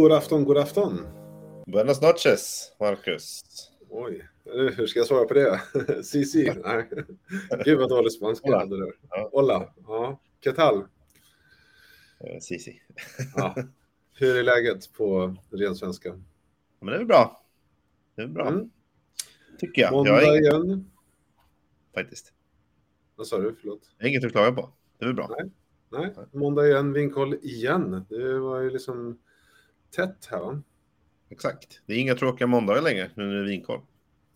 God afton, god afton. Buenas noches, Marcus. Oj, hur ska jag svara på det? si, si. Nej. Gud vad dålig spanska jag hade där. Hola. Ja. ¿Qué tal? Eh, Si, si. Ja. Hur är läget på ren svenska? Men det är bra. Det är bra. Mm. Tycker jag. Jag Måndag inget, igen. faktiskt. Vad sa du? Förlåt. Jag inget att klaga på. Det är bra. Nej, måndag igen, vinkoll igen. Det var ju liksom tätt här? Exakt. Det är inga tråkiga måndagar längre nu när det är vinkoll.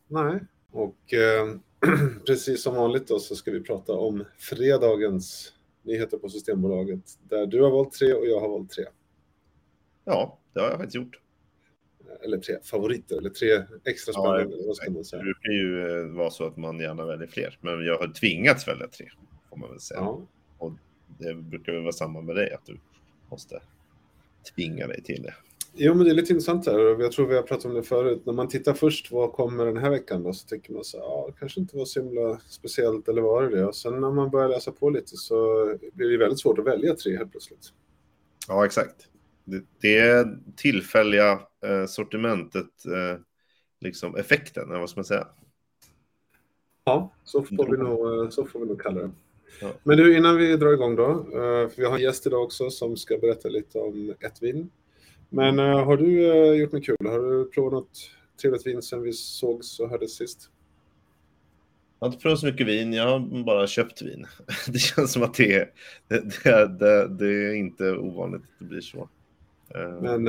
Nej, och eh, precis som vanligt då så ska vi prata om fredagens nyheter på Systembolaget där du har valt tre och jag har valt tre. Ja, det har jag faktiskt gjort. Eller tre favoriter, eller tre extra Ja, spännande, vad ska man Det säga. brukar ju eh, vara så att man gärna väljer fler. Men jag har tvingats välja tre, får man väl säga. Ja, Och det brukar väl vara samma med dig, att du måste tvinga dig till det. Jo, men det är lite intressant här jag tror vi har pratat om det förut. När man tittar först, vad kommer den här veckan då? Så tänker man så här, ja, det kanske inte var så himla speciellt eller var det det? Och sen när man börjar läsa på lite så blir det väldigt svårt att välja tre helt plötsligt. Ja, exakt. Det, det tillfälliga eh, sortimentet, eh, liksom effekten, eller vad ska man säga? Ja, så får vi nog, så får vi nog kalla det. Ja. Men du, innan vi drar igång då, eh, för vi har en gäst idag också som ska berätta lite om ett vin. Men eh, har du eh, gjort något kul? Har du provat något trevligt vin sen vi sågs och hördes sist? Jag har inte provat så mycket vin, jag har bara köpt vin. Det känns som att det är, det, det, det, är inte ovanligt att det blir så. Men, fall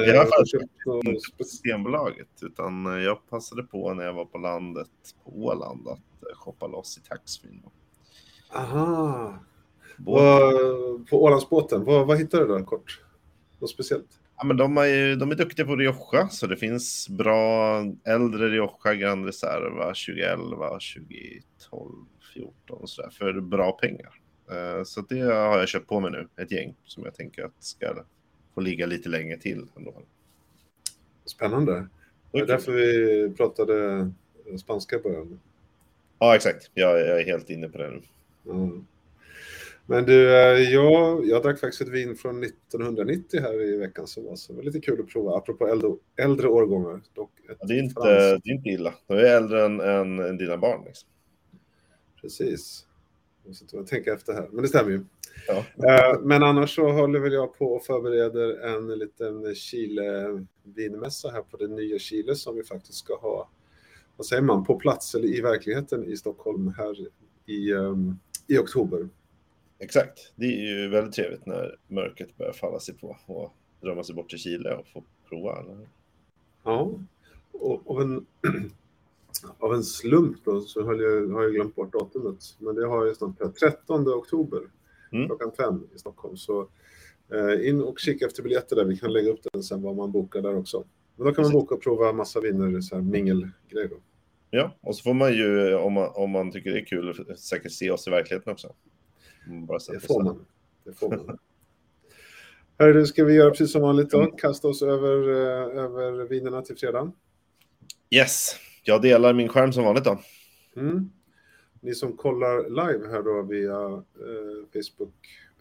har något inte på Systembolaget, utan jag passade på när jag var på landet på Åland att shoppa loss i taxfree. Aha! Vad, på Ålandsbåten, vad, vad hittade du då kort? Något speciellt? Ja, men de, är ju, de är duktiga på Rioja, så det finns bra äldre Rioja Grand Reserva 2011, 2012, 2014 och sådär för bra pengar. Eh, Så det har jag köpt på mig nu, ett gäng som jag tänker att ska få ligga lite längre till. Ändå. Spännande. Det är därför vi pratade spanska i början. Ja, exakt. Jag, jag är helt inne på det nu. Ja. Men du, eh, jag, jag drack faktiskt ett vin från 1990 här i veckan som var, så det var lite kul att prova, apropå äldre, äldre årgångar. Dock Ja, Det är inte, det är inte illa. De är äldre än, än, än dina barn. Liksom. Precis. Jag sitter och tänker efter här, men det stämmer ju. Ja. Eh, Men annars så håller väl jag på och förbereder en liten Chile-vinmässa här på det nya Chile som vi faktiskt ska ha, vad säger man, på plats eller i verkligheten i Stockholm här i, ehm, i oktober. Exakt. Det är ju väldigt trevligt när mörkret börjar falla sig på och drömma sig bort till Chile och få prova. Eller? Ja, och av en, av en slump då, så höll jag, har jag glömt bort datumet, men det har jag snart på 13 oktober Mm. klockan fem i Stockholm. Så eh, in och kika efter biljetter där, vi kan lägga upp den sen vad man bokar där också. Men då kan man boka och prova massa viner, så här mingelgrej då. Ja, och så får man ju, om man, om man tycker det är kul, säkert se oss i verkligheten också. Bara Det får man. Det får man. Hörru, ska vi göra precis som vanligt då? Kasta oss över, eh, över vinerna till fredag. Yes, jag delar min skärm som vanligt då. Mm. Ni som kollar live här då via eh, Facebook,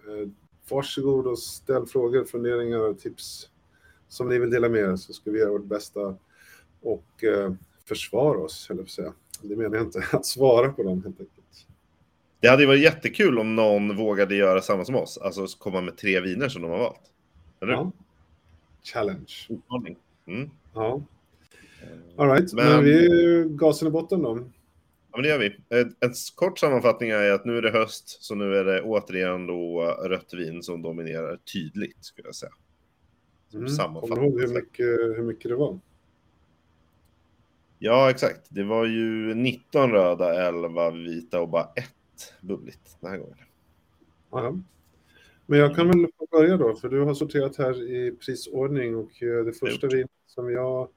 eh, varsågod och ställ frågor, funderingar och tips som ni vill dela med er så ska vi göra vårt bästa och eh, försvara oss, eller säga. Det menar jag inte, att svara på dem helt enkelt. Det hade ju varit jättekul om någon vågade göra samma som oss, alltså komma med tre viner som de har valt. Eller? Ja. Challenge. Utmaning. Mm. Ja. All right, men, Men- vi är gasen i botten då. Ja, men det gör vi. En, en kort sammanfattning är att nu är det höst, så nu är det återigen då rött vin som dominerar tydligt, skulle jag säga. Som Mm. Kommer du ihåg hur mycket, hur mycket det var? Ja, exakt. Det var ju 19 röda, 11 vita och bara ett bubbligt den här gången. Ja. Men jag kan väl få börja då, för du har sorterat här i prisordning och eh, det första gjort. vin som jag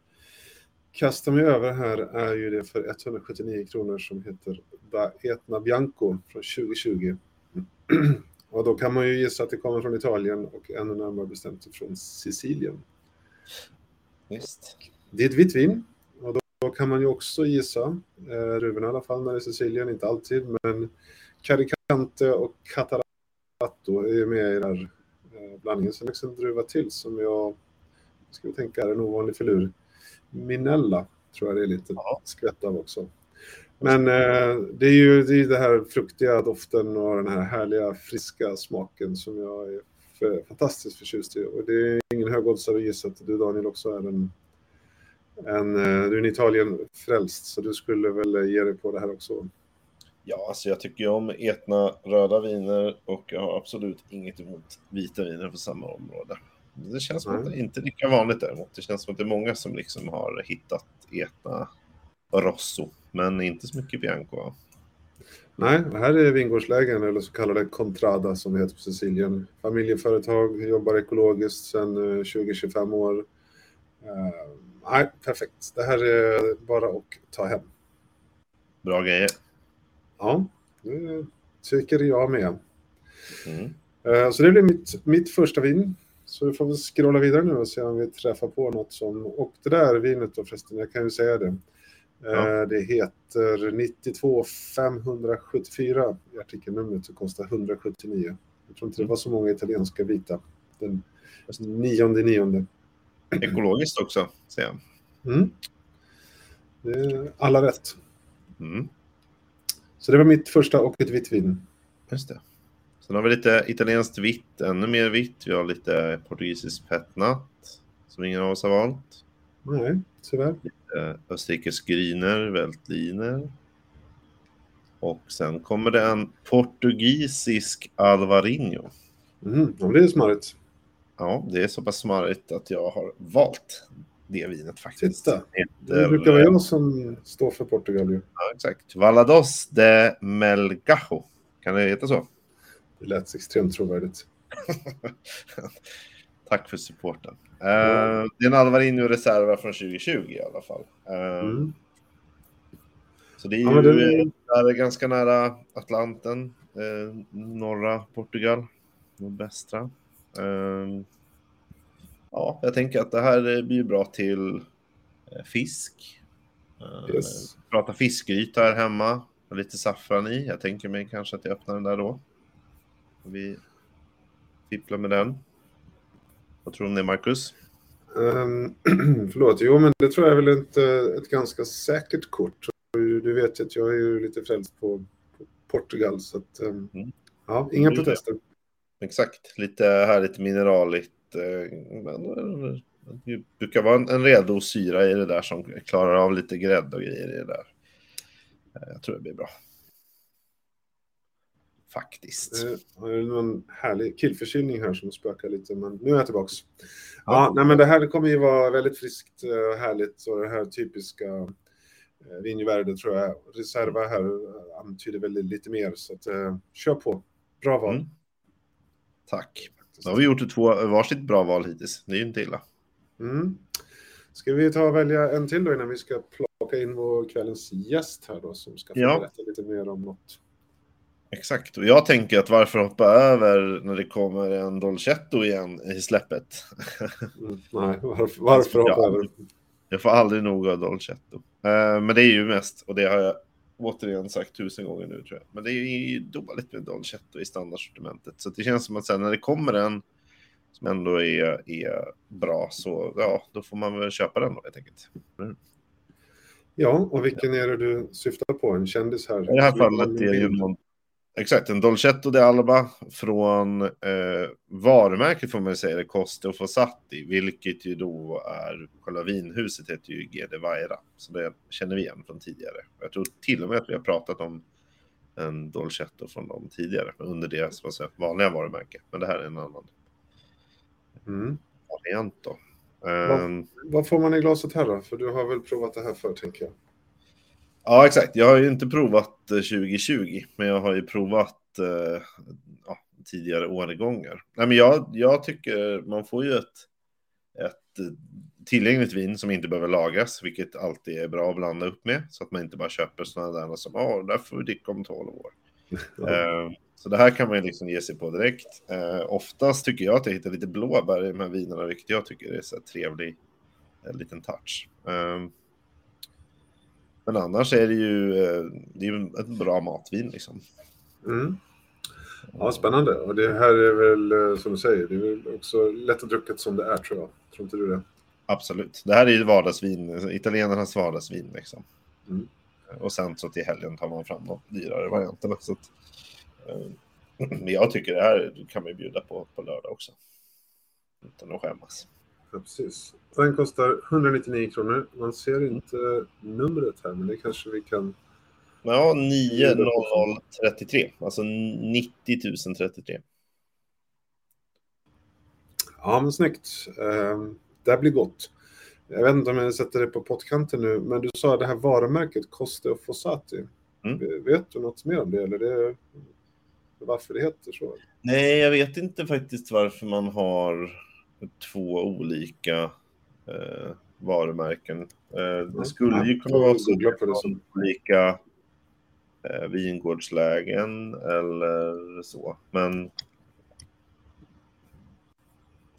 kastar mig över här är ju det för 179 kronor som heter Da Etna Bianco från 2020. Och då kan man ju gissa att det kommer från Italien och ännu närmare bestämt från Sicilien. Visst. Det är ett vitt vin då, kan man ju också gissa, eh, Ruben i alla fall när det är Sicilien, inte alltid, men Caricante och Catarato är med i den här eh, blandningen. Sen också en druva till som jag ska vi tänka, är en ovanlig filur. Minella tror jag det är lite Ja. skvätt av också. Men eh, det är ju det, är det här fruktiga doften och den här härliga friska smaken som jag är för, fantastiskt förtjust i. Och det är ingen högoddsare att gissa att du Daniel också är en, en eh, du är en Italien-frälst så du skulle väl ge dig på det här också. Ja, alltså jag tycker ju om etna röda viner och jag har absolut inget emot vita viner på samma område. Det känns som att det inte är lika vanligt däremot. Det känns som att det är många som liksom har hittat etna rosso, men inte så mycket bianco. Nej, det här är vingårdslägen eller så kallade contrada som det heter på Sicilien. Familjeföretag, jobbar ekologiskt sedan eh, 20-25 år. Nej, perfekt. Det här är bara att ta hem. Bra grejer. Ja, det tycker jag med. Mm. Eh, Så det blir mitt, mitt första vin. Så vi får väl scrolla vidare nu och se om vi träffar på något som... Och det där vinet då förresten, jag kan ju säga det. Eh, Ja. Det heter 92 574 i artikelnumret och kostar 179. Jag tror inte det var så många italienska vita. Den nionde nionde. Ekologiskt också, säger jag. Mm. Alla rätt. Mm. Så det var mitt första och ett vitt vin. Just det. Sen har vi lite italienskt vitt, ännu mer vitt. Vi har lite portugisisk petnat, som ingen av oss har valt. Nej, tyvärr. Eh, Österrikisk Grüner, Veltliner. Och sen kommer det en portugisisk Alvarinho. Mm, det är smarrigt. Ja, det är så pass smarrigt att jag har valt det vinet faktiskt. Titta. Det brukar vara jag som står för Portugal ju. Ja, exakt. Valados de Melgajo. Kan det heta så? Det lät extremt trovärdigt. Tack för supporten. Uh, det är en Alvarinho Reserva från 2020 i alla fall. Eh, Mm. Så det är Ja, ju det- där är ganska nära Atlanten, eh, norra Portugal, nordvästra. Eh, ja, jag tänker att det här eh, blir bra till eh, fisk. Eh, Yes. Prata fiskgryta här hemma, lite saffran i. Jag tänker mig kanske att jag öppnar den där då. Vi fipplar med den. Vad tror du om det, Marcus? Um, förlåt, jo men det tror jag är väl inte ett ganska säkert kort. Du vet ju att jag är ju lite frälst på, Portugal så att um, Mm. ja, inga protester. Exakt, lite härligt mineraligt. eh, men Det brukar vara en, en redo syra i det där som klarar av lite grädde och grejer i det där. Eh, Jag tror det blir bra. Faktiskt. Eh, Det är någon härlig killförkylning här som spökar lite men nu är jag tillbaks. Ja, nej men det här kommer ju vara väldigt friskt och härligt och det här typiska eh, Vinjevärde tror jag. Reserva här eh, antyder väl lite mer så att eh, kör på. Bra val. Mm. Tack. Då har vi gjort två varsitt bra val hittills. Det är ju inte illa. Mm. Ska vi ta och välja en till då innan vi ska plocka in vår kvällens gäst här då som ska Ja. berätta lite mer om något. Exakt. Och jag tänker att varför hoppa över när det kommer en Dolcetto igen i släppet? Mm. Nej, varför, varför hoppa Ja. över? Jag får aldrig nog av Dolcetto. Eh, men det är ju mest, och det har jag återigen sagt tusen gånger nu tror jag. Men det är ju dåligt med Dolcetto i standardsortimentet. Så det känns som att sen när det kommer en som ändå är, är bra så ja, då får man väl köpa den då helt enkelt. Ja, och vilken är det du syftar på? En kändis här? I det här fallet är det ju exakt en Dolcetto de Alba från eh, varumärket får man säga, det Coste och Fossati, vilket ju då är, själva vinhuset heter ju GD Vaira, så det känner vi igen från tidigare. Jag tror till och med att vi har pratat om en Dolcetto från dem tidigare, under deras vad säger, vanliga varumärke, men det här är en annan Mm. variant då. Vad- Ehm, Vad får man i glaset här då? För du har väl provat det här förr, tänker jag. Ja, exakt. Jag har ju inte provat 2020, men jag har ju provat eh, ja, tidigare årgångar. Nej, men jag, jag tycker man får ju ett, ett tillgängligt vin som inte behöver lagras, vilket alltid är bra att blanda upp med, så att man inte bara köper sådana där som ja, där får vi dricka om 12 år. Eh, så det här kan man ju liksom ge sig på direkt. Eh, oftast tycker jag att jag hittar lite blåbär i de här vinerna, vilket jag tycker är så här trevlig eh, liten touch. Eh, men annars är det ju, eh, det är ju ett bra matvin liksom. Mm. Ja, spännande. Och det här är väl, eh, som du säger, det är väl också lättdrucket som det är, tror jag. Tror inte du det? Absolut. Det här är ju vardagsvin, italienarnas vardagsvin liksom. Mm. Och sen så till helgen tar man fram de dyrare varianterna. Så att, eh, men jag tycker det här kan man ju bjuda på på lördag också. Utan att skämmas. Ja, precis. Den kostar 199 kronor. Man ser inte numret här, men det kanske vi kan... Ja, 90033. Alltså 90 033. Ja, men snyggt. Eh, det blir gott. Jag vet inte om jag sätter det på pottkanten nu, men du sa det här varumärket Coste och Fossati. Mm. Vet du något mer om det? Eller det, varför det heter så? Nej, jag vet inte faktiskt varför man har två olika eh, varumärken. Eh, det skulle ju kunna vara så det att som- olika eh, vingårdslägen eller så. Men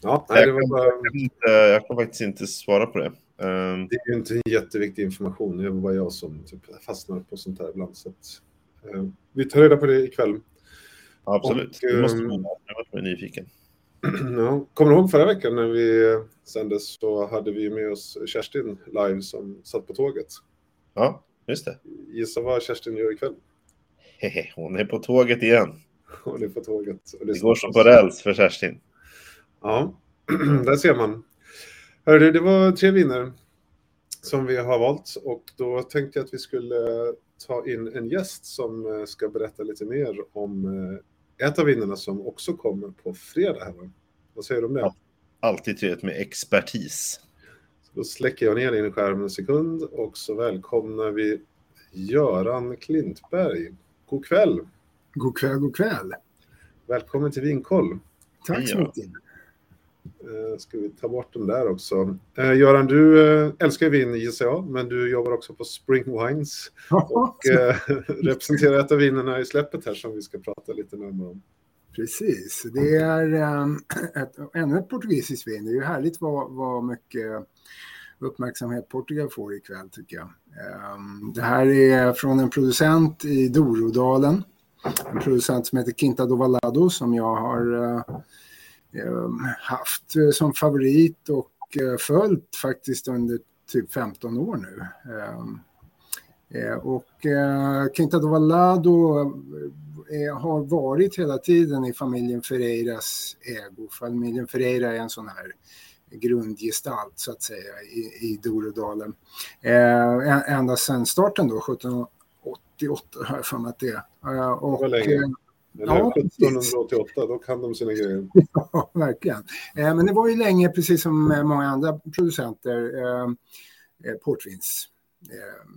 Ja, nej, det, jag, var kan, bara, jag, kan inte, jag kan faktiskt inte svara på det. Eh, det är ju inte en jätteviktig information. Det var bara jag som typ fastnar på sånt här ibland. Så att, eh, vi tar reda på det ikväll. absolut. Och, du måste ehm, jag varit nyfiken. Ja, kommer du ihåg förra veckan när vi sändes så hade vi med oss Kerstin live som satt på tåget. Ja, just det. Gissa vad Kerstin gör ikväll? Hehe, hon är på tåget igen. Hon är på tåget. Det går som på räls för Kerstin. Ja, där ser man. Hörru, det var tre viner som vi har valt och då tänkte jag att vi skulle ta in en gäst som eh, ska berätta lite mer om eh, ett av vinerna som också kommer på fredag. Här, va? Vad säger du om det? Ja. Alltid trevligt med expertis. Så då släcker jag ner din skärm en sekund och så välkomnar vi Göran Klintberg. God kväll! God kväll, god kväll. Välkommen till Vinkoll. Tack så mycket. Eh, ska vi ta bort den där också. Eh, Göran, du eh, älskar vin gissar jag, men du jobbar också på Spring Wines och representerar ett av vinerna i släppet här som vi ska prata lite närmare om. Precis, det är ett, ännu ett portugisiskt vin. Det är ju härligt vad, vad mycket uppmärksamhet Portugal får ikväll tycker jag. Ehm, det här är från en producent i Dorodalen. En producent som heter Quinta do Valado som jag har ehm, haft eh, som favorit och eh, följt faktiskt under typ 15 år nu. Ehm, eh, och Quinta do Valado har varit hela tiden i familjen Ferreiras ägo. Familjen Ferreira är en sån här grundgestalt så att säga i, i Dorodalen. Ända sedan starten då, 1788 har jag för mig att det är. Och, Ja, precis. 1788, då kan de sina grejer. Ja, verkligen. Eh, men det var ju länge, precis som eh, många andra producenter, eh, eh, portvins. Eh,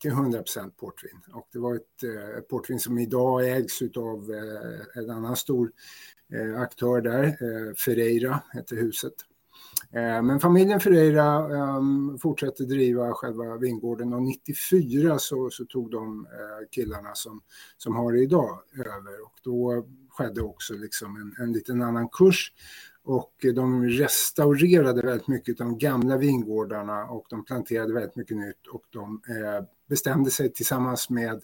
till 100 portvin. Och det var ett eh, portvin som idag ägs av eh, en annan stor aktör där, Ferreira heter huset. Eh, men familjen Ferreira ehm, fortsätter driva själva vingården och 94 så, så tog de eh, killarna som, som har det idag över. Och då skedde också liksom en, en liten annan kurs. Och de restaurerade väldigt mycket av de gamla vingårdarna och de planterade väldigt mycket nytt. Och de eh, bestämde sig tillsammans med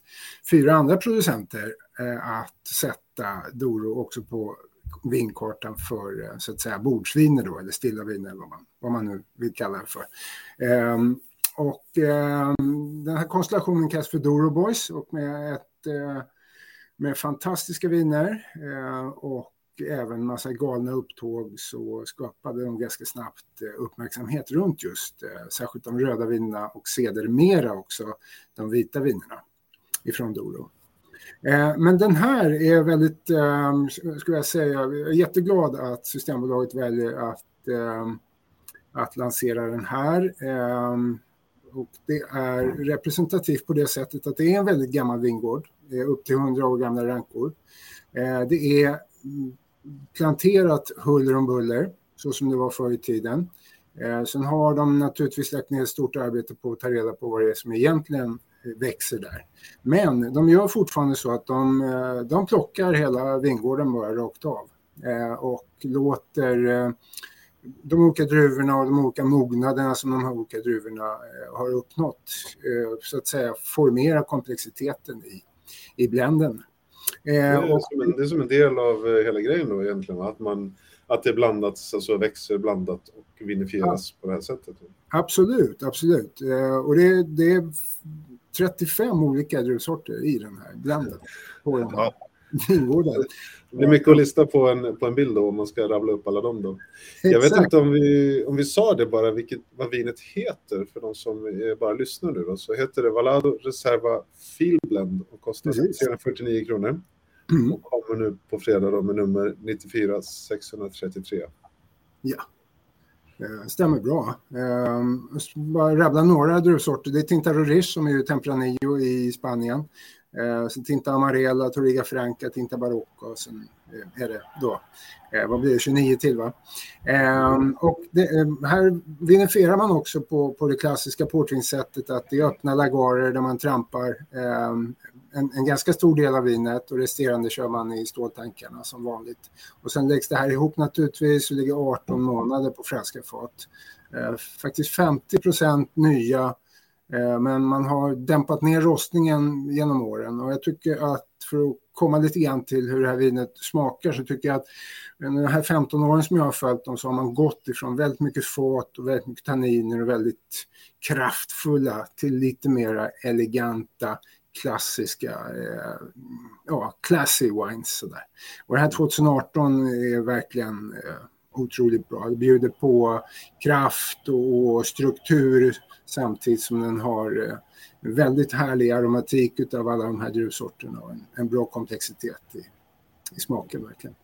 fyra andra producenter att sätta Doro också på vinkartan för eh, så att säga bordsviner då, eller stilla viner, vad man, vad man nu vill kalla det för. Ehm, och ehm, den här konstellationen kallas för Doro Boys och med, ett, eh, med fantastiska viner eh, och även massa galna upptåg så skapade de ganska snabbt eh, uppmärksamhet runt just eh, särskilt de röda vinerna och sedermera också de vita vinerna ifrån Doro. Eh, men den här är väldigt, ehm, skulle jag säga, jag är jätteglad att Systembolaget väljer att, ehm, att lansera den här. Ehm, och det är representativt på det sättet att det är en väldigt gammal vingård, upp till 100 år gamla rankor. Eh, det är mm, planterat huller om buller, så som det var förr i tiden. Eh, sen har de naturligtvis lagt ner ett stort arbete på att ta reda på vad det är som egentligen växer där. Men de gör fortfarande så att de, eh, de plockar hela vingården bara rakt av eh, och låter eh, de olika druvorna och de olika mognaderna som de här olika druvorna har uppnått så att säga formera komplexiteten i, i blenden. Det är, som en, det är som en del av hela grejen då egentligen, att, man, att det blandas, alltså växer blandat och vinifieras ja. på det här sättet. Absolut, absolut. Och det, det 35 olika druvsorter i den här blenden. På den här vingården. Det är mycket att lista på en, på en bild då, om man ska rabbla upp alla dem då. Jag vet inte om vi, om vi sa det bara, vilket, vad vinet heter för de som bara lyssnar nu då, så heter det Valado Reserva Filblend och kostar 349 kronor. Mm. Och kommer nu på fredag då med nummer 94 633. Ja. Eh, stämmer bra. Eh, bara rabbla några druvsorter. Det är Tinta Rorish som är ju Tempranillo i Spanien. Eh, sen Tinta Amarela, Toriga Franca, Tinta Barocco och sen eh, är det då, vad blir det, 29 till va? Ehm, och det, ehm, här vinifierar man också på, på det klassiska portvinsättet att det är öppna lagarer där man trampar ehm, en, en, ganska stor del av vinet och resterande kör man i ståltankarna som vanligt. Och sen läggs det här ihop naturligtvis och ligger 18 månader på franska fat. Eh, faktiskt 50 procent nya Eh, men man har dämpat ner rostningen genom åren och jag tycker att för att komma lite grann till hur det här vinet smakar så tycker jag att de här 15 åren som jag har följt dem så har man gått ifrån väldigt mycket fat och väldigt mycket tanniner och väldigt kraftfulla till lite mera eleganta klassiska, eh, ja, classy wines sådär. Och det här 2018 är verkligen eh, otroligt bra. Det bjuder på kraft och struktur samtidigt som den har eh, väldigt härlig aromatik av alla de här druvsorterna och en, en bra komplexitet i, i smaken verkligen.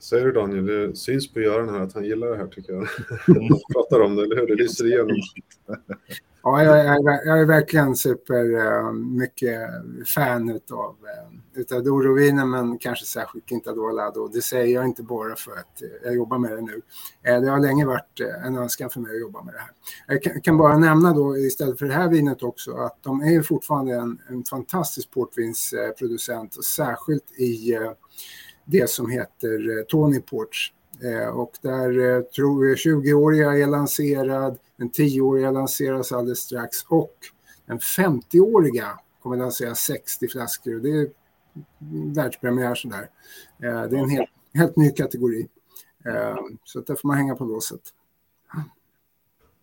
Säger du Daniel, det syns på Göran här att han gillar det här tycker jag. Han pratar om det, eller hur? Det lyser igenom. Ja, jag är, jag är verkligen super uh, mycket fan utav, uh, utav Dorovinen, men kanske särskilt Quintador Lado. Det säger jag inte bara för att uh, jag jobbar med det nu. Det har länge varit en önskan för mig att jobba med det här. Jag kan, kan, bara nämna då istället för det här vinet också att de är fortfarande en, en fantastisk portvinsproducent och särskilt i det som heter Tony Ports Eh, och där eh, tror jag 20-åriga är lanserad, den 10-åriga lanseras alldeles strax och den 50-åriga kommer lansera 60 flaskor. Det är världspremiär sådär. Eh, det är en helt, helt ny kategori. Så där får man hänga på låset.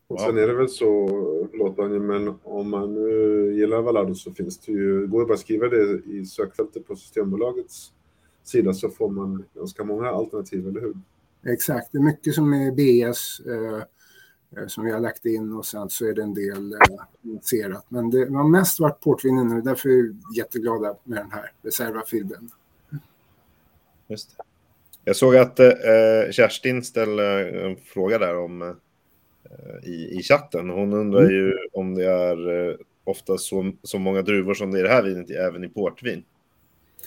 Och sen är det väl så, förlåt Daniel, men om man nu gillar Valado så finns det ju, går det bara att skriva det i sökfältet på Systembolagets sida så får man ganska många alternativ, eller hur? Exakt, det är mycket som är BS eh, eh, som vi har lagt in och sen så är det en del eh, initierat. Men det har mest varit portvinnen nu, därför är vi jätteglada med den här reservafilden. Just det. Jag såg att eh, Kerstin ställde en fråga där om eh, i, i chatten. Hon undrar mm. ju om det är eh, ofta så, så många druvor som det är i det här vinet även i portvin.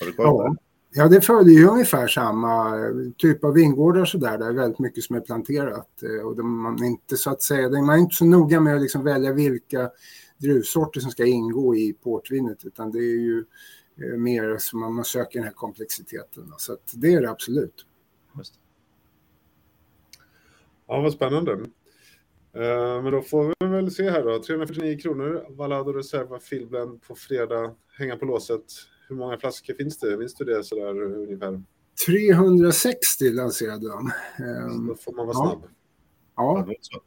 Har du koll på ja. det? Ja, det följer ju ungefär samma typ av vingårdar så där. Det är väldigt mycket som är planterat eh, och man är inte så att säga, man är inte så noga med att liksom välja vilka druvsorter som ska ingå i portvinet, utan det är ju eh, mer som man söker den här komplexiteten. Så att det är det absolut. Ja, vad spännande. Eh, men då får vi väl se här då. 349 kronor, Valado Reserva Filblend på fredag. Hänga på låset. Hur många flaskor finns det? Minns du det sådär ungefär? 360 lanserade de. Så då får man vara snabb. Ja. ja.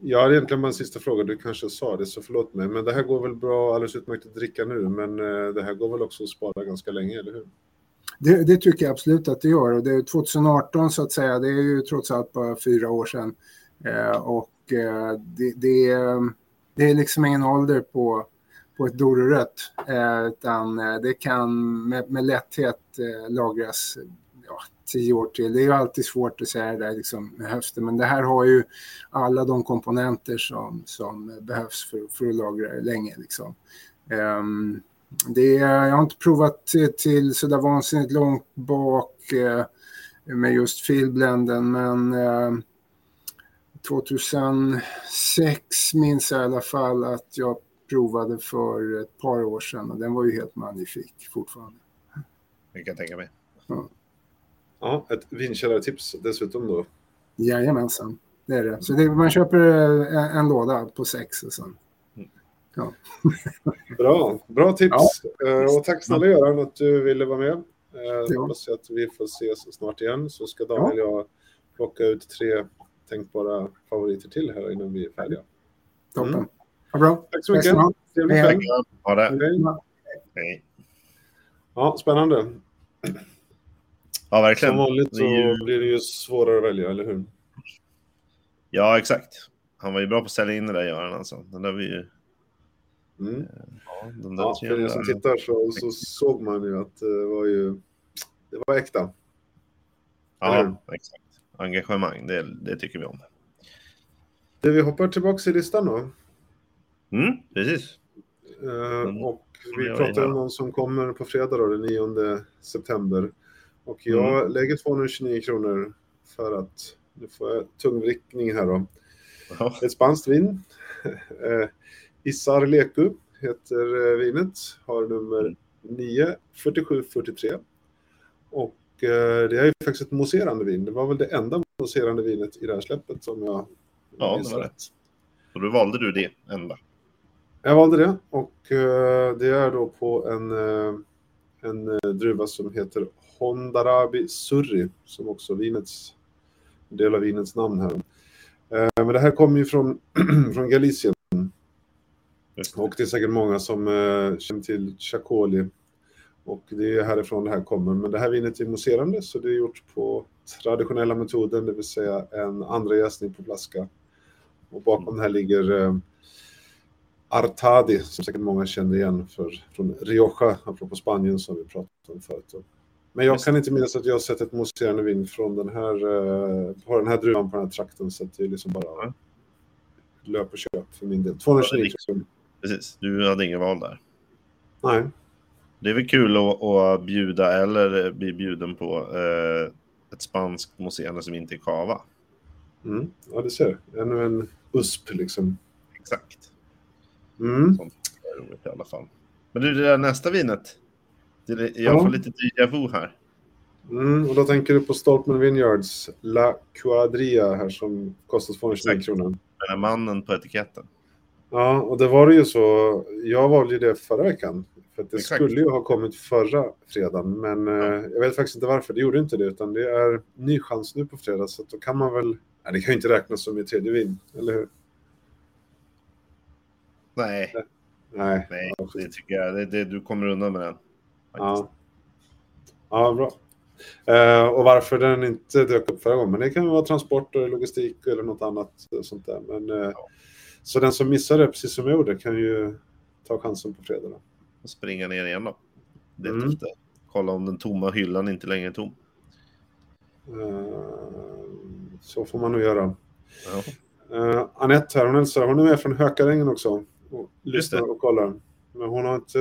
Jag har egentligen bara en sista fråga, du kanske sa det så förlåt mig, men det här går väl bra, alldeles utmärkt att dricka nu, men eh, det här går väl också att spara ganska länge, eller hur? Det, det, tycker jag absolut att det gör och det är 2018 så att säga, det är ju trots allt bara fyra år sedan eh, och eh, det, det, det, är liksom ingen ålder på på ett dororött. Eh, utan eh, det kan med, med lätthet eh, lagras ja, tio år till. Det är ju alltid svårt att säga det där liksom, med höften, men det här har ju alla de komponenter som, som behövs för, för att lagra det länge. Liksom. Um, det, jag har inte provat till, till sådär vansinnigt långt bak eh, med just filblenden, men eh, 2006 minns jag i alla fall att jag provade för ett par år sedan och den var ju helt magnifik fortfarande. Det kan jag tänka mig. Ja, ja ett vinkällartips dessutom då. Jajamensan, det är det. Så det, man köper en, en låda på sex och sen. Mm. Ja. Bra, bra tips. Eh, och tack snälla Göran att du ville vara med. Eh, Ja. Hoppas att vi får ses snart igen så ska Daniel och jag plocka ut tre tänkbara favoriter till här innan vi är färdiga. Toppen. Mm. Vad bra. Tack så mycket. Trevlig kväll. Ha det. Hej. Ja, spännande. Ja, Som verkligen. vanligt är ju- så blir det ju svårare att välja, eller hur? Ja, exakt. Han var ju bra på att sälja in det där, Göran. Alltså. Den där var ju... Mm. Ja, den där Ja, för er som tittar så, så såg man ju att det var ju det var äkta. Ja, exakt. Engagemang, det, det tycker vi om. Det vi hoppar tillbaka i listan då. Mm, precis. Eh, Mm. och vi pratar om någon som kommer på fredag då, den 9 september. Och jag Mm. lägger 229 kronor för att, nu får jag tungvrickning här då. Ja, Ett spanskt vin. Eh, Isar Leku heter eh, vinet, har nummer 94743. Och eh, det är ju faktiskt ett mousserande vin. Det var väl det enda mousserande vinet i det här släppet som jag Ja, det var rätt. och då valde du det enda. Jag valde det och eh, det är då på en, eh, en eh, druva som heter Hondarabi Surri som också vinets, del av vinets namn här. Men det här kommer ju från, från Galicien och det är säkert många som känner till Chacoli. Och det är härifrån det här kommer. Men det här vinet är mousserande så det är gjort på traditionella metoden, det vill säga en andra jäsning på flaska. Och bakom det här ligger Artadi, som säkert många känner igen för, från Rioja, apropå Spanien som vi pratade om förut. Men jag Just kan inte minnas att jag har sett ett mousserande vin från den här, eh, på den här druvan på den här trakten. Så att det är liksom bara Ja. löp och köp för min del. 229 Ja, kronor. Precis, du hade ingen val där. Nej. Det är väl kul att, att bjuda eller bli bjuden på eh, ett spanskt museum som inte är kava. Mm. Ja, det ser. Ännu en USP liksom. Exakt. Mm. Sånt är roligt i alla fall. Men du, det där nästa vinet. Jag Ja. får lite déjà vu här. Mm. Och då tänker du på Stoltman Vineyards La Quadria här som kostar 229 Exakt. kronor. Den här mannen på etiketten. Ja, och det var det ju så. Jag valde ju det förra veckan. För det Exakt. skulle ju ha kommit förra fredagen. Men eh, jag vet faktiskt inte varför. Det gjorde inte det. Utan det är ny chans nu på fredag. Så då kan man väl... Nej, det kan ju inte räknas som ett tredje vin. Eller hur? Nej, Nej. nej, Ja, det tycker jag. Det, det, du kommer undan med den. Ja. Ja, bra. Eh, och varför den inte dök upp förra gången. Men det kan vara transport och logistik eller något annat eh, sånt där. Men, eh, Så den som missade det, precis som jag gjorde, kan ju ta chansen på fredag. Då. Och springa ner igen då. Det är Mm. efter. Kolla om den tomma hyllan inte längre är tom. Så får man nog göra. Ja. Uh, Anette här, hon hälsar. Hon är med från Hökarängen också. Och lyssnar och kollar. Men hon har inte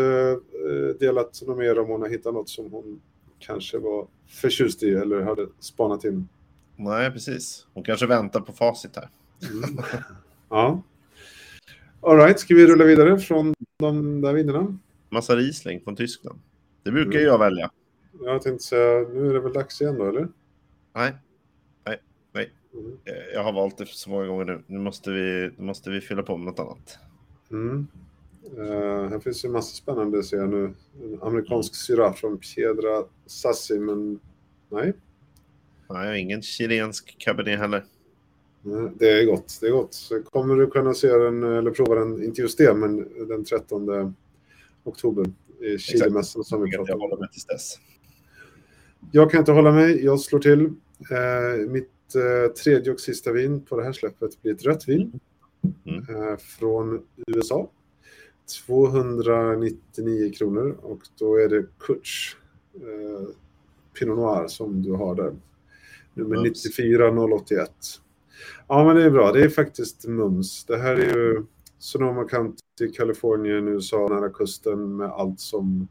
eh, delat något mer om hon har hittat något som hon kanske var förtjust i eller hade spanat in. Nej, precis. Hon kanske väntar på facit här. Mm. ja. All right, ska vi rulla vidare från de där vinnarna? Massa Riesling från Tyskland. Det brukar Mm. jag välja. Jag tänkte säga, nu är det väl dags igen då, eller? Nej, nej, nej. Mm. Eh, Jag har valt det så många gånger nu. Nu måste vi, nu måste vi fylla på med något annat. Mm. Eh, här finns ju massa spännande ser jag nu. En amerikansk syra från Piedra Sassi, men nej. Nej, jag ingen chilensk cabernet heller. Det är gott, det är gott. Så kommer du kunna se den, eller prova den, inte just det, men den 13 oktober i Chilemässan som vi Jag pratade om. håller mig tills dess. Jag kan inte hålla mig, jag slår till. Eh, mitt eh, tredje och sista vin på det här släppet blir ett rött vin Mm. Eh, från USA. 299 kronor och då är det Kutch eh, Pinot Noir som du har där. Nummer Mums. 94081. Ja, men det är bra. Det är faktiskt mums. Det här är ju Sonoma County, Kalifornien, USA, nära kusten med allt som,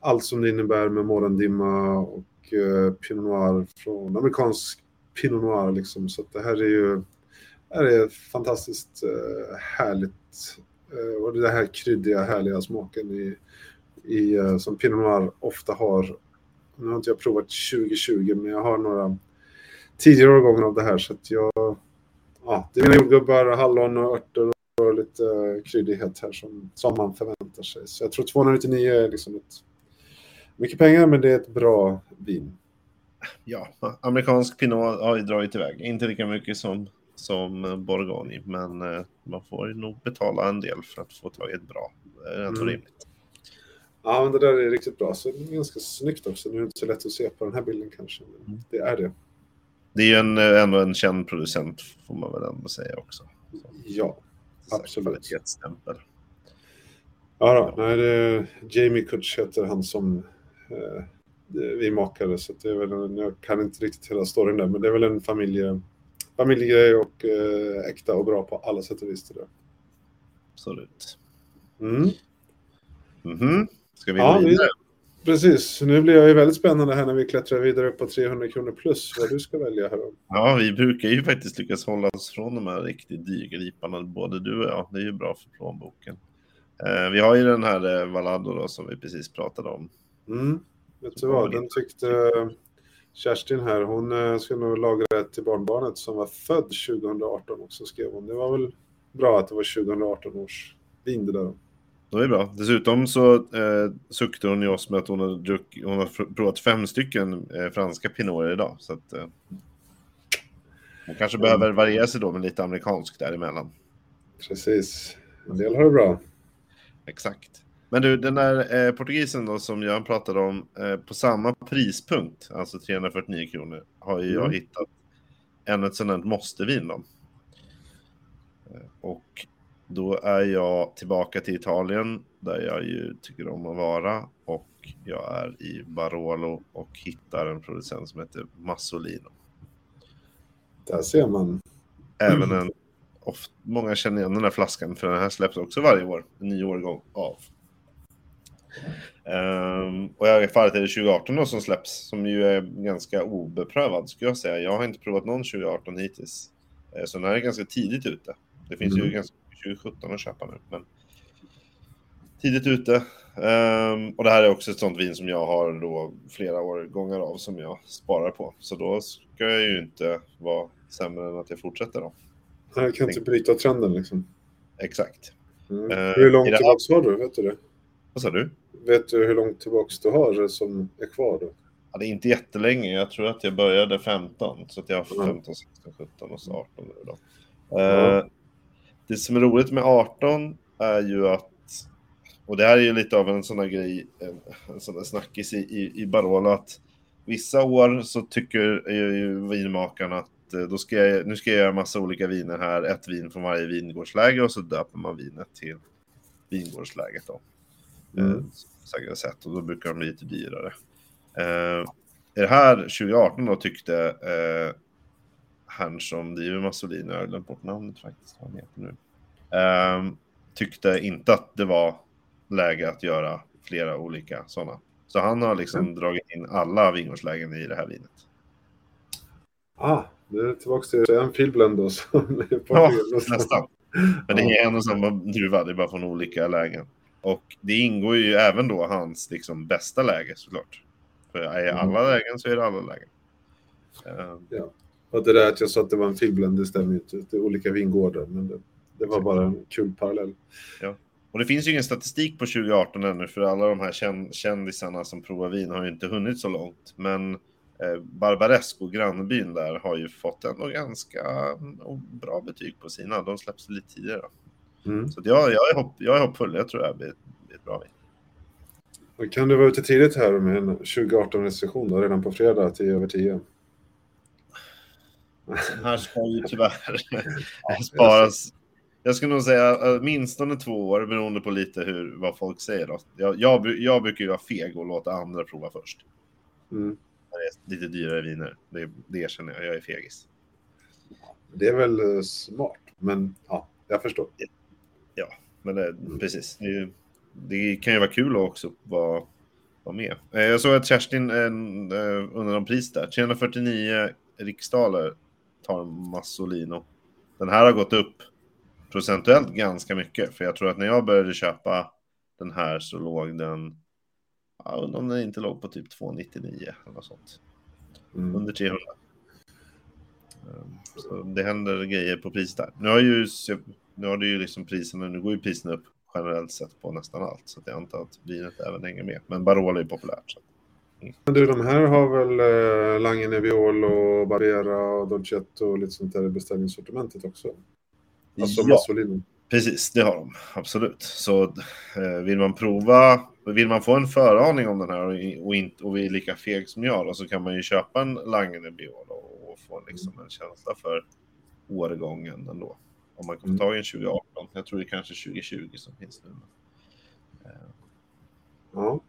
allt som det innebär med morgondimma och eh, Pinot Noir från amerikansk Pinot Noir. Liksom. Så det här är ju det är fantastiskt eh, härligt. Eh, och det här kryddiga, härliga smaken i, i, eh, som Pinot Noir ofta har. Nu har inte jag provat 2020, men jag har några tidigare årgångar av det här. Så att jag, ja, det är mina jordgubbar, hallon och örter och lite uh, kryddighet här som, som man förväntar sig. Så jag tror 299 är liksom ett, mycket pengar, men det är ett bra vin. Ja, amerikansk pinot har ju dragit iväg. Inte lika mycket som, som Bourgogne, men uh, man får ju nog betala en del för att få tag i ett bra. Det är ändå mm. rimligt. Ja, men det där är riktigt bra. Så det är ganska snyggt också. Nu är det inte så lätt att se på den här bilden kanske. Men mm. det är det. Det är ju en, ändå en känd producent får man väl ändå säga också. Så. Ja, absolut. Ja, då, nej, det, Jamie Kutch heter han som eh, vi makade, så det är väl jag kan inte riktigt hela storyn där, men det är väl en familje, familjegrej och eh, äkta och bra på alla sätt och vis. Absolut. Mm. Mm -hmm. Ska vi ja, vidare? Precis, nu blir jag ju väldigt spännande här när vi klättrar vidare på 300 kronor plus vad du ska välja här. Ja, vi brukar ju faktiskt lyckas hålla oss från de här riktigt dyrgriparna, både du och jag. Det är ju bra för plånboken. Eh, vi har ju den här eh, Valado då, som vi precis pratade om. Mm. Vet du vad, den tyckte Kerstin här, hon eh, ska nog lagra till barnbarnet som var född 2018 också skrev hon. Det var väl bra att det var 2018 års vin det där. Det är bra. Dessutom så eh, suktade hon ju oss med att hon har, druck, hon har provat fem stycken eh, franska pinoter idag. Så att, eh, hon kanske mm. behöver variera sig då med lite amerikansk däremellan. Precis. En del har det bra. Exakt. Men du, den där eh, portugisen då som Göran pratade om, eh, på samma prispunkt, alltså 349 kronor, har ju mm. jag hittat ännu ett sådant måste-vin då. Eh, och då är jag tillbaka till Italien där jag ju tycker om att vara och jag är i Barolo och hittar en producent som heter Massolino. Där ser man. Även en, ofta, många känner igen den här flaskan för den här släpps också varje år, en ny årgång av. Um, och fallet är det 2018 då som släpps, som ju är ganska obeprövad skulle jag säga. Jag har inte provat någon 2018 hittills. Uh, så den här är ganska tidigt ute. Det finns mm. ju ganska 2017 att köpa nu. Men tidigt ute. Um, och det här är också ett sånt vin som jag har då flera årgångar av som jag sparar på. Så då ska jag ju inte vara sämre än att jag fortsätter då. Jag kan inte bryta trenden liksom. Exakt. Mm. Hur långt tillbaka har du? Vet du det? Vad sa du? Vet du hur långt tillbaka du har som är kvar då? Ja, det är inte jättelänge. Jag tror att jag började 15. Så att jag har 15, 16, 17 och så 18 nu då. Uh, det som är roligt med 18 är ju att, och det här är ju lite av en sån här grej, en, en sån där snackis i, i, i Barolo, att vissa år så tycker ju vinmakarna att eh, då ska jag, nu ska jag göra massa olika viner här, ett vin från varje vingårdsläge och så döper man vinet till vingårdsläget då. Mm. Eh, sätt och då brukar de bli lite dyrare. Eh, det här 2018 då tyckte eh, herrn som driver Massolini, jag har glömt bort namnet faktiskt, vad han heter nu, um, tyckte inte att det var läge att göra flera olika sådana. Så han har liksom mm. dragit in alla vingårdslägen i det här vinet. Ah, det är tillbaka till en filblend då. ja, nästan. Men det är en och samma druva, det är bara från olika lägen. Och det ingår ju även då hans liksom bästa läge såklart. För i alla mm. lägen så är det alla lägen. Um, ja. Och det där att jag sa att det var en filmblend, det stämmer ju inte. Det är olika vingårdar, men det, det var bara en kul parallell. Ja. Och det finns ju ingen statistik på 2018 ännu, för alla de här kändisarna som provar vin har ju inte hunnit så långt. Men eh, Barbaresco, grannbyn där, har ju fått ändå ganska oh, bra betyg på sina. De släpps lite tidigare. Mm. Så jag, jag, är hopp, jag är hoppfull. Jag tror det här blir, blir ett bra vin. Kan du vara ute tidigt här med en 2018-restriktion redan på fredag 10 över 10? här ska ju tyvärr sparas. Jag skulle nog säga åtminstone två år beroende på lite hur, vad folk säger. Då. Jag, jag, jag brukar ju vara feg och låta andra prova först. Mm. Det är lite dyrare viner. Det, det erkänner jag. Jag är fegis. Det är väl eh, smart, men ja, jag förstår. Men det, precis. Det, det, kan ju vara kul att också vara, vara med. Eh, jag såg att Kerstin eh, under någon pris där, 349 riksdaler tar Massolino. Den här har gått upp procentuellt ganska mycket, för jag tror att när jag började köpa den här så låg den, ja, undrar om den inte låg på typ 299 eller något sånt. Mm. Under 300. Ehm, så det händer grejer på priset där. Nu har ju nu har det ju liksom priserna, nu går ju priserna upp generellt sett på nästan allt. Så att jag antar att vinet även hänger med. Men Barolo är populärt. Så. Men du, de här har väl eh, Lange Nebbiolo, Barbera och Dolcetto och lite sånt där i beställningssortimentet också? Alltså Ja. Massolino. Precis, det har de. Absolut. Så eh, vill man prova, vill man få en föraning om den här och, och, inte, och är lika feg som jag då, så kan man ju köpa en Langene Biolo och få liksom en känsla för årgången ändå. Om man kan få tag i en 2018. Jag tror det är kanske 2020 som finns nu. Eh, Ja.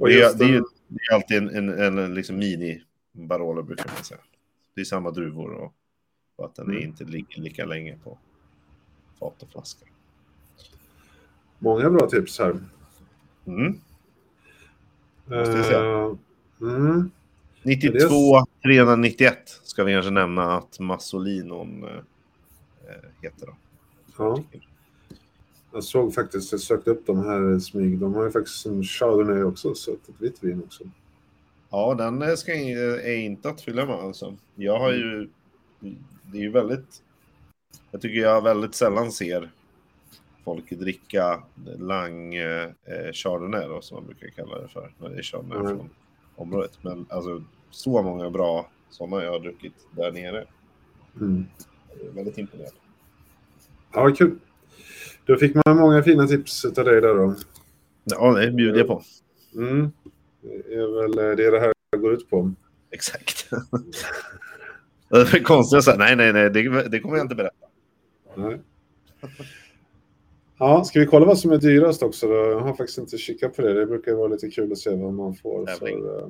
Och Det, det, är, det är alltid en, en, en liksom mini-Barolo brukar man säga. Det är samma druvor och, och att den Mm. inte ligger lika länge på fat och flaska. Många bra tips här. Mm. Eh, Mm. 92 391 ska vi kanske nämna att Massolinon eh, heter. Då. Ja. Jag såg faktiskt, jag sökte upp de här smyg. De har ju faktiskt en Chardonnay också, så ett vitt vin också. Ja, den eh, ska, är inte att fylla med alltså. Jag har ju... Det är ju väldigt... Jag tycker jag väldigt sällan ser folk dricka Lang eh, Chardonnay då, som man brukar kalla det för. När det är Chardonnay Mm. från området. Men alltså så många bra sådana jag har druckit där nere. Mm. Väldigt imponerad. Ja, kul. Då fick man många fina tips av dig där då. Ja, det bjuder jag på. Mm. Det är väl eh, det det här går ut på. Exakt. det är konstigt att säga, nej, nej, nej, det, det kommer jag inte berätta. Nej. Ja, ska vi kolla vad som är dyrast också då? Jag har faktiskt inte kikat på det. Det brukar vara lite kul att se vad man får för, eh,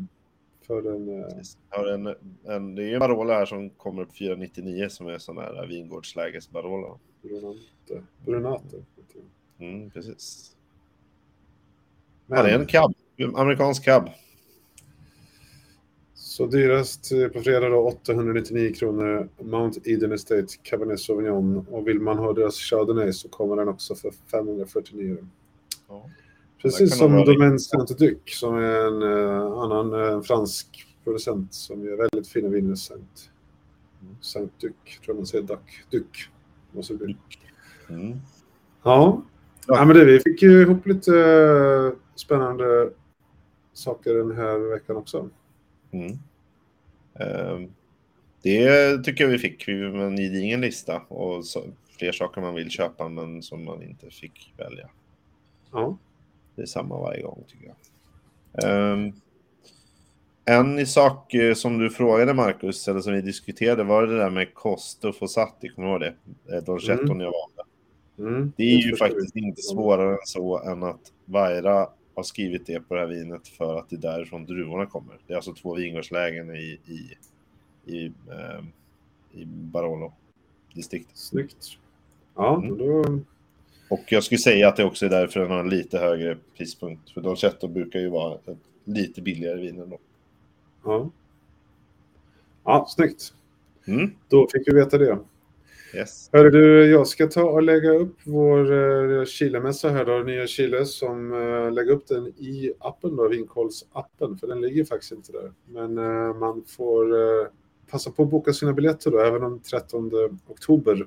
för en... eh, har en, en, det är ju en Barolo här som kommer upp 499 som är sån här vingårdsläges Barolo. Brunate. Brunate. Mm, precis. Men, det är en cab. Amerikansk cab. Så dyrast eh, på fredag då 899 kronor Mount Eden Estate Cabernet Sauvignon. Och vill man ha deras Chardonnay så kommer den också för 549. Ja. Precis som Domaine Saint-Duc som är en eh, annan eh, fransk producent som gör väldigt fina viner. Saint, Saint-Duc, tror jag man säger. Duc. Duc. Måste det bli. Mm. Ja. Ja. ja, men det, vi fick ju ihop lite eh, spännande saker den här veckan också. Mm. Ehm, det tycker jag vi fick. Vi var en gedigen lista och så, fler saker man vill köpa men som man inte fick välja. Ja. Det är samma varje gång tycker jag. Ehm, en sak eh, som du frågade Marcus, eller som vi diskuterade, var det där med Costo Fossati, kommer du ihåg det? Eh, Dolcetton Mm. jag valde. Mm, Det är ju faktiskt inte svårare än så än att Vaira har skrivit det på det här vinet för att det är därifrån druvorna kommer. Det är alltså två vingårdslägen i, i, i, ehm, i Barolo-distriktet. Snyggt. Ja, Mm. då... Och jag skulle säga att det också är därför den har en lite högre prispunkt. För Dolcetto brukar ju vara lite billigare vin ändå. Ja. Ja, snyggt. Mm. Då fick vi veta det. Yes. Hörru du, jag ska ta och lägga upp vår uh, Chilemässa här då, nya Chile, som uh, lägger upp den i appen då, Vinkolls-appen, för den ligger faktiskt inte där. Men eh, man får passa på att boka sina biljetter då, även om 13 oktober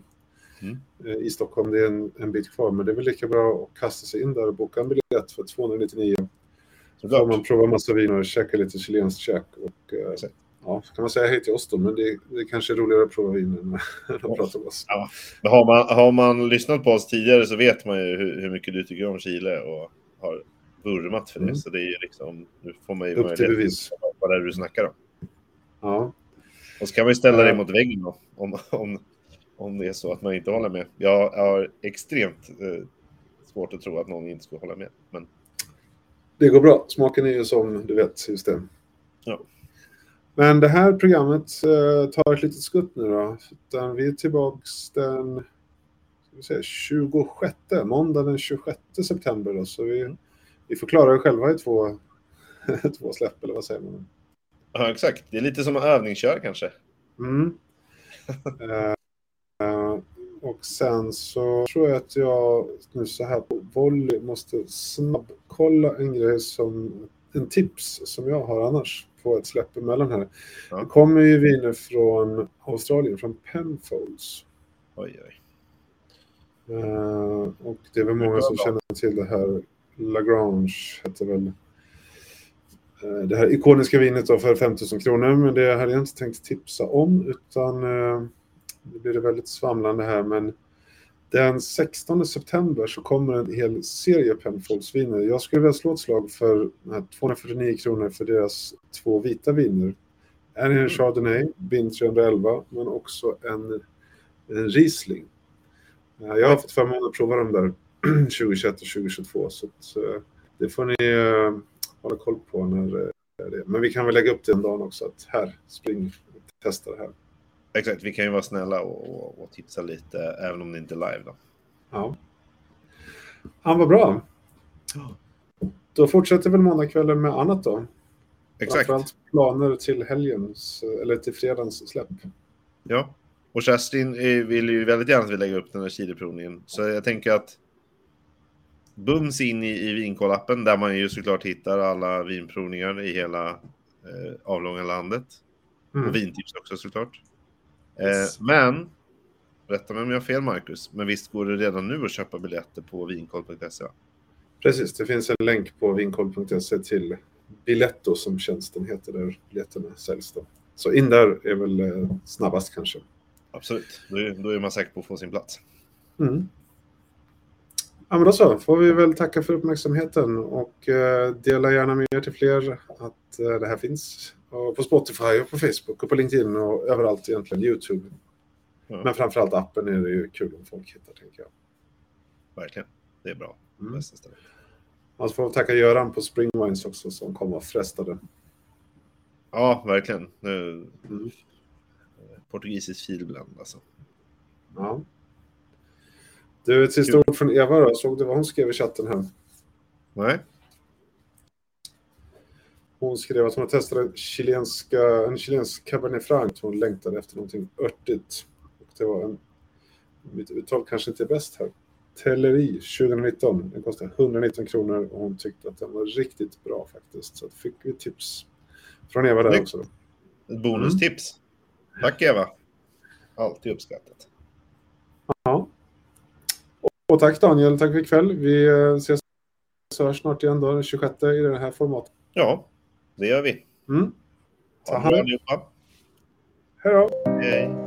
Mm. eh, i Stockholm. Det är en, en bit kvar, men det är väl lika bra att kasta sig in där och boka en biljett för 299. Så får man prova massa vin och käka lite chilenskt käk. Och, eh, ja, så kan man säga hej till oss då, men det, det är kanske är roligare att prova vin än att prata med oss. Men har, man, har man lyssnat på oss tidigare så vet man ju hur, hur mycket du tycker om Chile och har vurmat för det. Mm. Så det är ju liksom, nu får man ju Upp till bevis. vad det är du snackar om. Ja. Och så kan man ju ställa dig Ja. mot väggen då, om, om, om det är så att man inte håller med. Jag har extremt eh, svårt att tro att någon inte skulle hålla med. Men Det går bra. Smaken är ju som du vet, just det. Ja. Men det här programmet eh, tar ett litet skutt nu då. Utan vi är tillbaks den säga, 26, måndag den 26 september. Då, så vi, vi får klara det själva i två, två släpp, eller vad säger man? ja, exakt, det är lite som att övningsköra kanske. Mm. Eh, eh, och sen så tror jag att jag nu så här på volley måste snabbkolla en grej som en tips som jag har annars på ett släpp emellan här. Ja. Det kommer ju viner från Australien, från Penfolds. Oj, oj. Uh, och det är väl många som känner till det här Lagrange, heter väl uh, det här ikoniska vinet då för 5000 kronor, men det hade jag inte tänkt tipsa om, utan det blir det väldigt svamlande här, men den 16 september så kommer en hel serie Penfolds-viner. Jag skulle vilja slå ett slag för 249 kronor för deras två vita viner. En är en Chardonnay, Bin 311, men också en, en Riesling. Jag har fått förmånen att prova dem där 2021 och 2022, så att, eh, det får ni uh, hålla koll på när uh, det är. Men vi kan väl lägga upp det en dag också, att här, spring och testa det här. Exakt, vi kan ju vara snälla och, och, och tipsa lite, även om det inte är live då. Ja. Han var bra. Då fortsätter väl måndagskvällen med annat då. Exakt. Framförallt planer till helgens, eller till fredagens släpp. Ja, och Kerstin vill ju väldigt gärna att vi lägger upp den här Chile-provningen. Så jag tänker att bums in i, i Vinkoll-appen där man ju såklart hittar alla vinprovningar i hela eh, avlånga landet. Mm. Och vintips också såklart. Yes. Eh, men, rätta mig om jag har fel Marcus, men visst går det redan nu att köpa biljetter på vinkoll.se? Precis, det finns en länk på vinkoll.se till Biletto som tjänsten heter där biljetterna säljs. Då. Så in där är väl eh, snabbast kanske. Absolut, då är, då är man säker på att få sin plats. Mm. Ja, men då så får vi väl tacka för uppmärksamheten och eh, dela gärna med er till fler att eh, det här finns. Och på Spotify och på Facebook och på LinkedIn och överallt egentligen, YouTube. Ja. Men framförallt appen är det ju kul om folk hittar, tänker jag. Verkligen, det är bra. Mm. Bästa stället. Alltså får tacka Göran på Springwines också som kom och frestade. Ja, verkligen. Mm. Portugisisk filblend alltså. Ja. Du, ett sista ord från Eva då. Såg du vad hon skrev i chatten här? Nej. Hon skrev att hon har testat chilenska, en chilensk Cabernet Franc. Hon längtade efter någonting örtigt. Och det var en, mitt uttal kanske inte är bäst här. Telleri 2019. Den kostade 119 kronor och hon tyckte att den var riktigt bra faktiskt. Så fick vi tips från Eva där också. Bonustips. Mm. Tack Eva. Alltid uppskattat. Ja. Och tack Daniel, tack för ikväll. Vi eh, ses hörs snart igen då, den 26 i det här formatet. Ja, det gör vi. Mm. Ha det bra allihopa. Hej då. Hej.